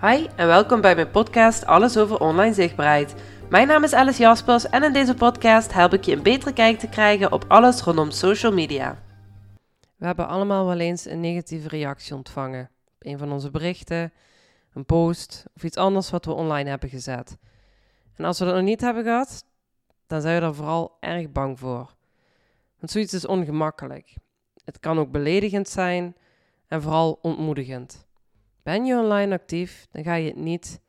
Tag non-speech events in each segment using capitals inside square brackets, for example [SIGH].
Hi en welkom bij mijn podcast Alles over online zichtbaarheid. Mijn naam is Alice Jaspers en in deze podcast help ik je een betere kijk te krijgen op alles rondom social media. We hebben allemaal wel eens een negatieve reactie ontvangen op een van onze berichten, een post of iets anders wat we online hebben gezet. En als we dat nog niet hebben gehad, dan zijn we er vooral erg bang voor. Want zoiets is ongemakkelijk. Het kan ook beledigend zijn en vooral ontmoedigend. Ben je online actief, dan ga je het niet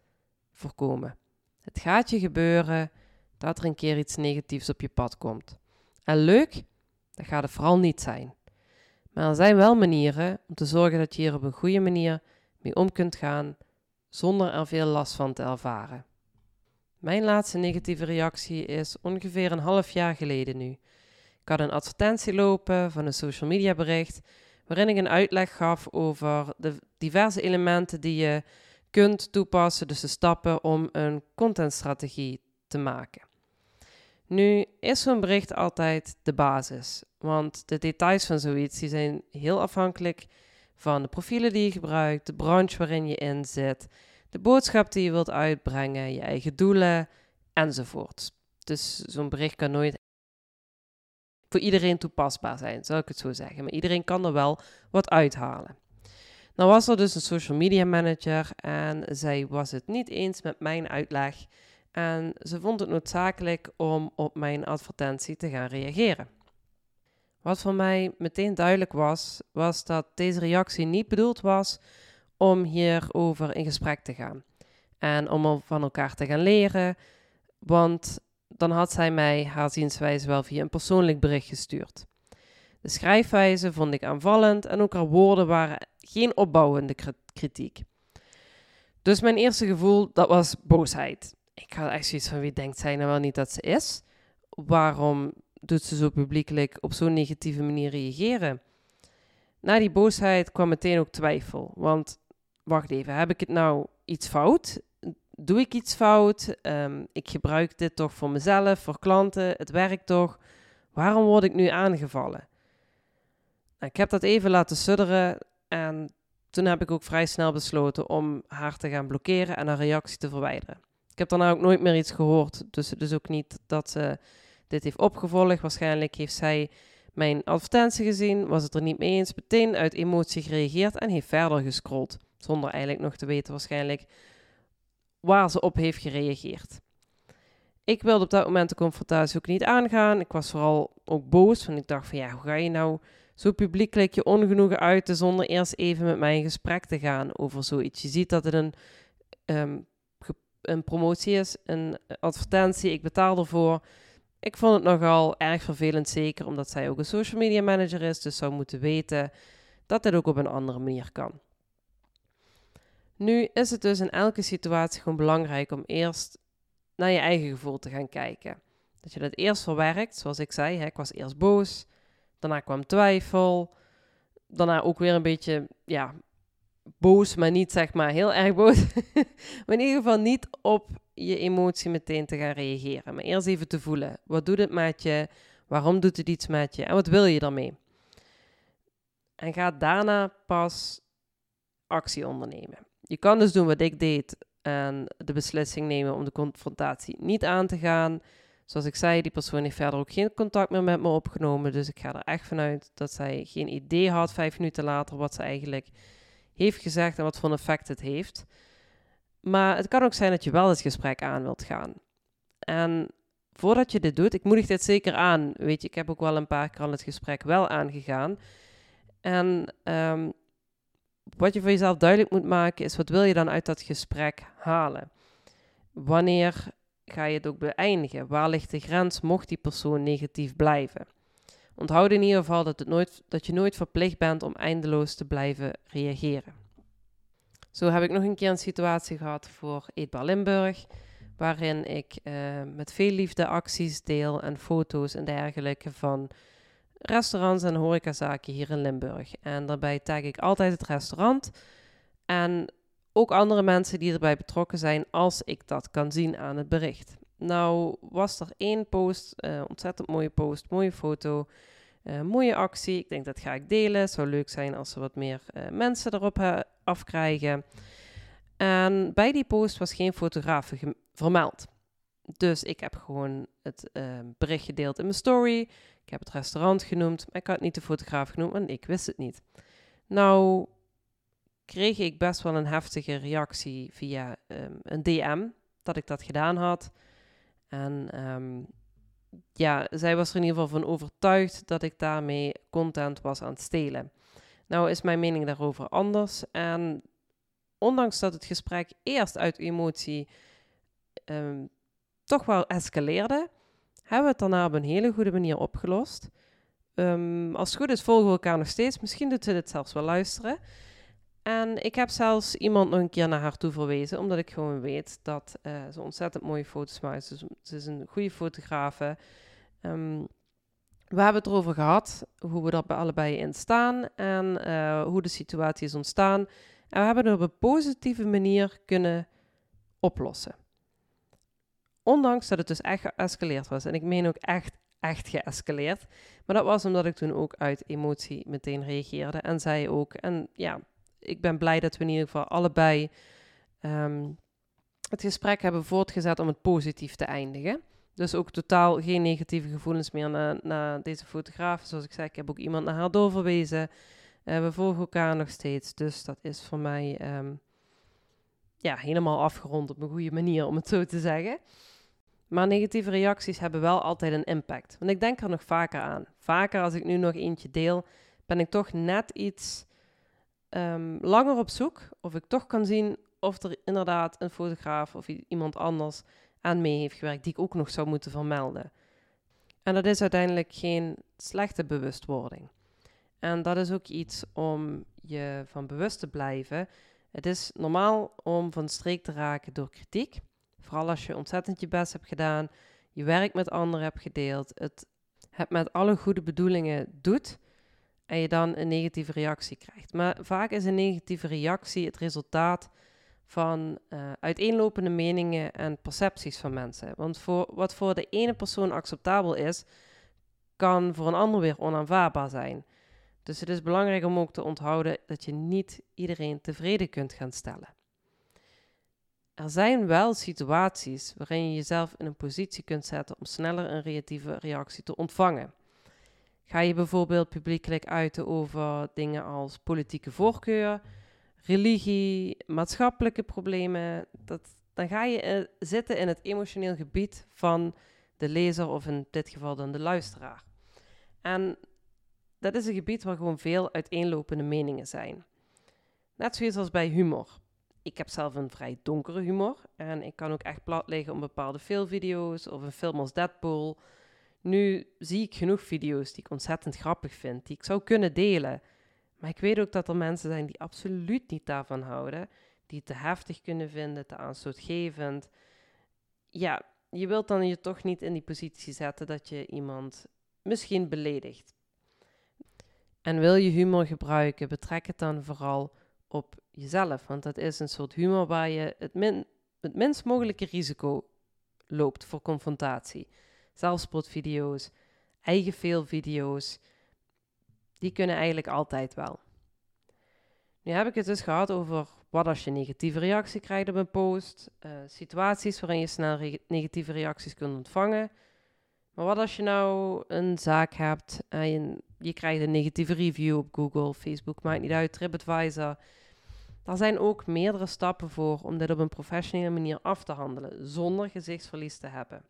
voorkomen. Het gaat je gebeuren dat er een keer iets negatiefs op je pad komt. En leuk, dat gaat het vooral niet zijn. Maar er zijn wel manieren om te zorgen dat je hier op een goede manier mee om kunt gaan zonder er veel last van te ervaren. Mijn laatste negatieve reactie is ongeveer een half jaar geleden nu. Ik had een advertentie lopen van een social media bericht waarin ik een uitleg gaf over de diverse elementen die je kunt toepassen, dus de stappen om een contentstrategie te maken. Nu is zo'n bericht altijd de basis, want de details van zoiets die zijn heel afhankelijk van de profielen die je gebruikt, de branche waarin je in zit, de boodschap die je wilt uitbrengen, je eigen doelen enzovoort. Dus zo'n bericht kan nooit voor iedereen toepasbaar zijn, zou ik het zo zeggen. Maar iedereen kan er wel wat uithalen. Nou was er dus een social media manager en zij was het niet eens met mijn uitleg. En ze vond het noodzakelijk om op mijn advertentie te gaan reageren. Wat voor mij meteen duidelijk was, was dat deze reactie niet bedoeld was om hierover in gesprek te gaan. En om van elkaar te gaan leren. Want dan had zij mij haar zienswijze wel via een persoonlijk bericht gestuurd. De schrijfwijze vond ik aanvallend en ook haar woorden waren geen opbouwende kritiek. Dus mijn eerste gevoel, dat was boosheid. Ik had echt zoiets van, wie denkt zij nou wel niet dat ze is? Waarom doet ze zo publiekelijk op zo'n negatieve manier reageren? Na die boosheid kwam meteen ook twijfel. Want, wacht even, heb ik het nou iets fout? Doe ik iets fout? Um, ik gebruik dit toch voor mezelf, voor klanten, het werkt toch? Waarom word ik nu aangevallen? Nou, ik heb dat even laten sudderen en toen heb ik ook vrij snel besloten om haar te gaan blokkeren en haar reactie te verwijderen. Ik heb daarna ook nooit meer iets gehoord, dus, dus ook niet dat ze dit heeft opgevolgd. Waarschijnlijk heeft zij mijn advertentie gezien, was het er niet mee eens, meteen uit emotie gereageerd en heeft verder gescrolld. Zonder eigenlijk nog te weten waarschijnlijk waar ze op heeft gereageerd. Ik wilde op dat moment de confrontatie ook niet aangaan. Ik was vooral ook boos, want ik dacht van ja, hoe ga je nou zo publiekelijk je ongenoegen uiten zonder eerst even met mij in gesprek te gaan over zoiets. Je ziet dat het een, um, een promotie is, een advertentie, ik betaal ervoor. Ik vond het nogal erg vervelend, zeker omdat zij ook een social media manager is, dus zou moeten weten dat dit ook op een andere manier kan. Nu is het dus in elke situatie gewoon belangrijk om eerst naar je eigen gevoel te gaan kijken. Dat je dat eerst verwerkt, zoals ik zei, hè, ik was eerst boos, daarna kwam twijfel, daarna ook weer een beetje, ja, boos, maar niet zeg maar heel erg boos. [LAUGHS] maar in ieder geval niet op je emotie meteen te gaan reageren, maar eerst even te voelen. Wat doet het met je? Waarom doet het iets met je? En wat wil je daarmee? En ga daarna pas actie ondernemen. Je kan dus doen wat ik deed en de beslissing nemen om de confrontatie niet aan te gaan. Zoals ik zei, die persoon heeft verder ook geen contact meer met me opgenomen. Dus ik ga er echt vanuit dat zij geen idee had vijf minuten later wat ze eigenlijk heeft gezegd en wat voor effect het heeft. Maar het kan ook zijn dat je wel het gesprek aan wilt gaan. En voordat je dit doet, ik moedig dit zeker aan. Weet je, ik heb ook wel een paar keer al het gesprek wel aangegaan. En um, wat je voor jezelf duidelijk moet maken is, wat wil je dan uit dat gesprek halen? Wanneer ga je het ook beëindigen? Waar ligt de grens mocht die persoon negatief blijven? Onthoud in ieder geval dat, het nooit, dat je nooit verplicht bent om eindeloos te blijven reageren. Zo heb ik nog een keer een situatie gehad voor Eetbaar Limburg, waarin ik uh, met veel liefde acties deel en foto's en dergelijke van restaurants en horecazaken hier in Limburg. En daarbij tag ik altijd het restaurant en ook andere mensen die erbij betrokken zijn als ik dat kan zien aan het bericht. Nou was er één post, uh, ontzettend mooie post, mooie foto, uh, mooie actie. Ik denk dat ga ik delen. Het zou leuk zijn als er wat meer uh, mensen erop afkrijgen. En En bij die post was geen fotograaf vermeld. Dus ik heb gewoon het uh, bericht gedeeld in mijn story. Ik heb het restaurant genoemd, maar ik had niet de fotograaf genoemd, want ik wist het niet. Nou kreeg ik best wel een heftige reactie via ehm, een DM dat ik dat gedaan had. En um, ja, zij was er in ieder geval van overtuigd dat ik daarmee content was aan het stelen. Nou is mijn mening daarover anders. En ondanks dat het gesprek eerst uit emotie toch wel escaleerde, hebben we het daarna op een hele goede manier opgelost. Um, als het goed is, volgen we elkaar nog steeds. Misschien doet ze dit zelfs wel luisteren. En ik heb zelfs iemand nog een keer naar haar toe verwezen, omdat ik gewoon weet dat uh, ze ontzettend mooie foto's maakt. Ze, is een goede fotografe. Um, we hebben het erover gehad, hoe we bij allebei in staan en uh, hoe de situatie is ontstaan. En we hebben het op een positieve manier kunnen oplossen. Ondanks dat het dus echt geëscaleerd was. En ik meen ook echt, echt geëscaleerd. Maar dat was omdat ik toen ook uit emotie meteen reageerde. En zij ook. En ja, ik ben blij dat we in ieder geval allebei um, het gesprek hebben voortgezet om het positief te eindigen. Dus ook totaal geen negatieve gevoelens meer naar deze fotograaf. Zoals ik zei, ik heb ook iemand naar haar doorverwezen. Uh, we volgen elkaar nog steeds. Dus dat is voor mij um, ja, helemaal afgerond op een goede manier, om het zo te zeggen. Maar negatieve reacties hebben wel altijd een impact. Want ik denk er nog vaker aan. Vaker als ik nu nog eentje deel, ben ik toch net iets um, langer op zoek. Of ik toch kan zien of er inderdaad een fotograaf of iemand anders aan mee heeft gewerkt die ik ook nog zou moeten vermelden. En dat is uiteindelijk geen slechte bewustwording. En dat is ook iets om je van bewust te blijven. Het is normaal om van streek te raken door kritiek. Vooral als je ontzettend je best hebt gedaan, je werk met anderen hebt gedeeld, het, het met alle goede bedoelingen doet en je dan een negatieve reactie krijgt. Maar vaak is een negatieve reactie het resultaat van uh, uiteenlopende meningen en percepties van mensen. Want voor, wat voor de ene persoon acceptabel is, kan voor een ander weer onaanvaardbaar zijn. Dus het is belangrijk om ook te onthouden dat je niet iedereen tevreden kunt gaan stellen. Er zijn wel situaties waarin je jezelf in een positie kunt zetten om sneller een reactieve reactie te ontvangen. Ga je bijvoorbeeld publiekelijk uiten over dingen als politieke voorkeur, religie, maatschappelijke problemen, dat, dan ga je uh, zitten in het emotioneel gebied van de lezer of in dit geval dan de luisteraar. En dat is een gebied waar gewoon veel uiteenlopende meningen zijn. Net zoals als bij humor. Ik heb zelf een vrij donkere humor en ik kan ook echt plat liggen om bepaalde filmvideo's of een film als Deadpool. Nu zie ik genoeg video's die ik ontzettend grappig vind, die ik zou kunnen delen. Maar ik weet ook dat er mensen zijn die absoluut niet daarvan houden, die het te heftig kunnen vinden, te aanstootgevend. Ja, je wilt dan je toch niet in die positie zetten dat je iemand misschien beledigt. En wil je humor gebruiken, betrek het dan vooral op jezelf. Want dat is een soort humor waar je het, min, het minst mogelijke risico loopt voor confrontatie. Zelfspotvideo's, eigen die kunnen eigenlijk altijd wel. Nu heb ik het dus gehad over wat als je negatieve reactie krijgt op een post, uh, situaties waarin je snel negatieve reacties kunt ontvangen. Maar wat als je nou een zaak hebt en je, je krijgt een negatieve review op Google, Facebook, maakt niet uit, TripAdvisor. Daar zijn ook meerdere stappen voor om dit op een professionele manier af te handelen, zonder gezichtsverlies te hebben.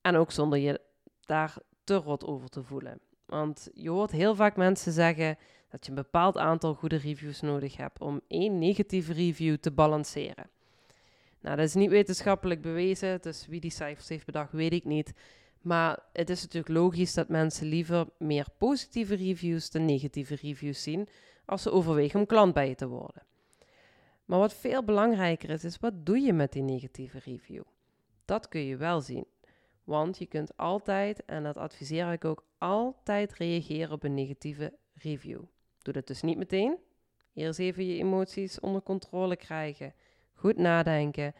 En ook zonder je daar te rot over te voelen. Want je hoort heel vaak mensen zeggen dat je een bepaald aantal goede reviews nodig hebt om één negatieve review te balanceren. Nou, dat is niet wetenschappelijk bewezen, dus wie die cijfers heeft bedacht, weet ik niet. Maar het is natuurlijk logisch dat mensen liever meer positieve reviews dan negatieve reviews zien als ze overwegen om klant bij je te worden. Maar wat veel belangrijker is, is wat doe je met die negatieve review? Dat kun je wel zien. Want je kunt altijd, en dat adviseer ik ook, altijd reageren op een negatieve review. Doe dat dus niet meteen. Eerst even je emoties onder controle krijgen. Goed nadenken.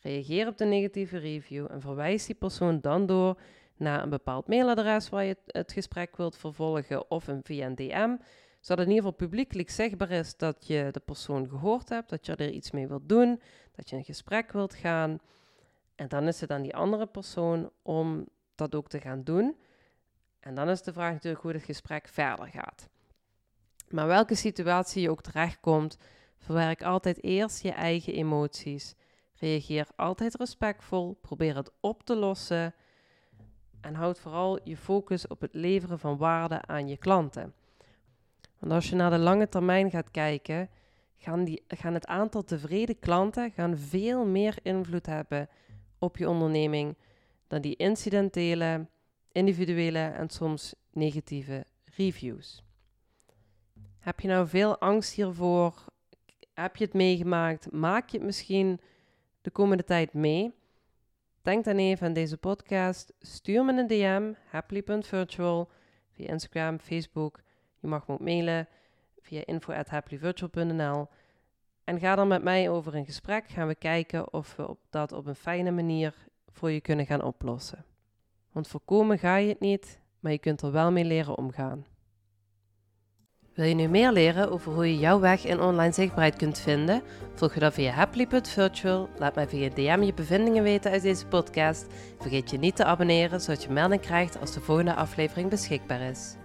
Reageer op de negatieve review en verwijs die persoon dan door naar een bepaald mailadres waar je het gesprek wilt vervolgen of een via een DM, Zodat in ieder geval publiekelijk zichtbaar is dat je de persoon gehoord hebt, dat je er iets mee wilt doen, dat je in gesprek wilt gaan. En dan is het aan die andere persoon om dat ook te gaan doen. En dan is de vraag natuurlijk hoe het gesprek verder gaat. Maar welke situatie je ook terechtkomt, verwerk altijd eerst je eigen emoties. Reageer altijd respectvol, probeer het op te lossen en houd vooral je focus op het leveren van waarde aan je klanten. Want als je naar de lange termijn gaat kijken, gaan, die, gaan het aantal tevreden klanten gaan veel meer invloed hebben op je onderneming dan die incidentele, individuele en soms negatieve reviews. Heb je nou veel angst hiervoor? Heb je het meegemaakt? Maak je het misschien de komende tijd mee? Denk dan even aan deze podcast. Stuur me een DM, happily.virtual, via Instagram, Facebook. Je mag me ook mailen via info.happyvirtual.nl. En ga dan met mij over in gesprek. Gaan we kijken of we dat op een fijne manier voor je kunnen gaan oplossen. Want voorkomen ga je het niet, maar je kunt er wel mee leren omgaan. Wil je nu meer leren over hoe je jouw weg in online zichtbaarheid kunt vinden? Volg je dan via happily.virtual. Laat mij via DM je bevindingen weten uit deze podcast. Vergeet je niet te abonneren, zodat je melding krijgt als de volgende aflevering beschikbaar is.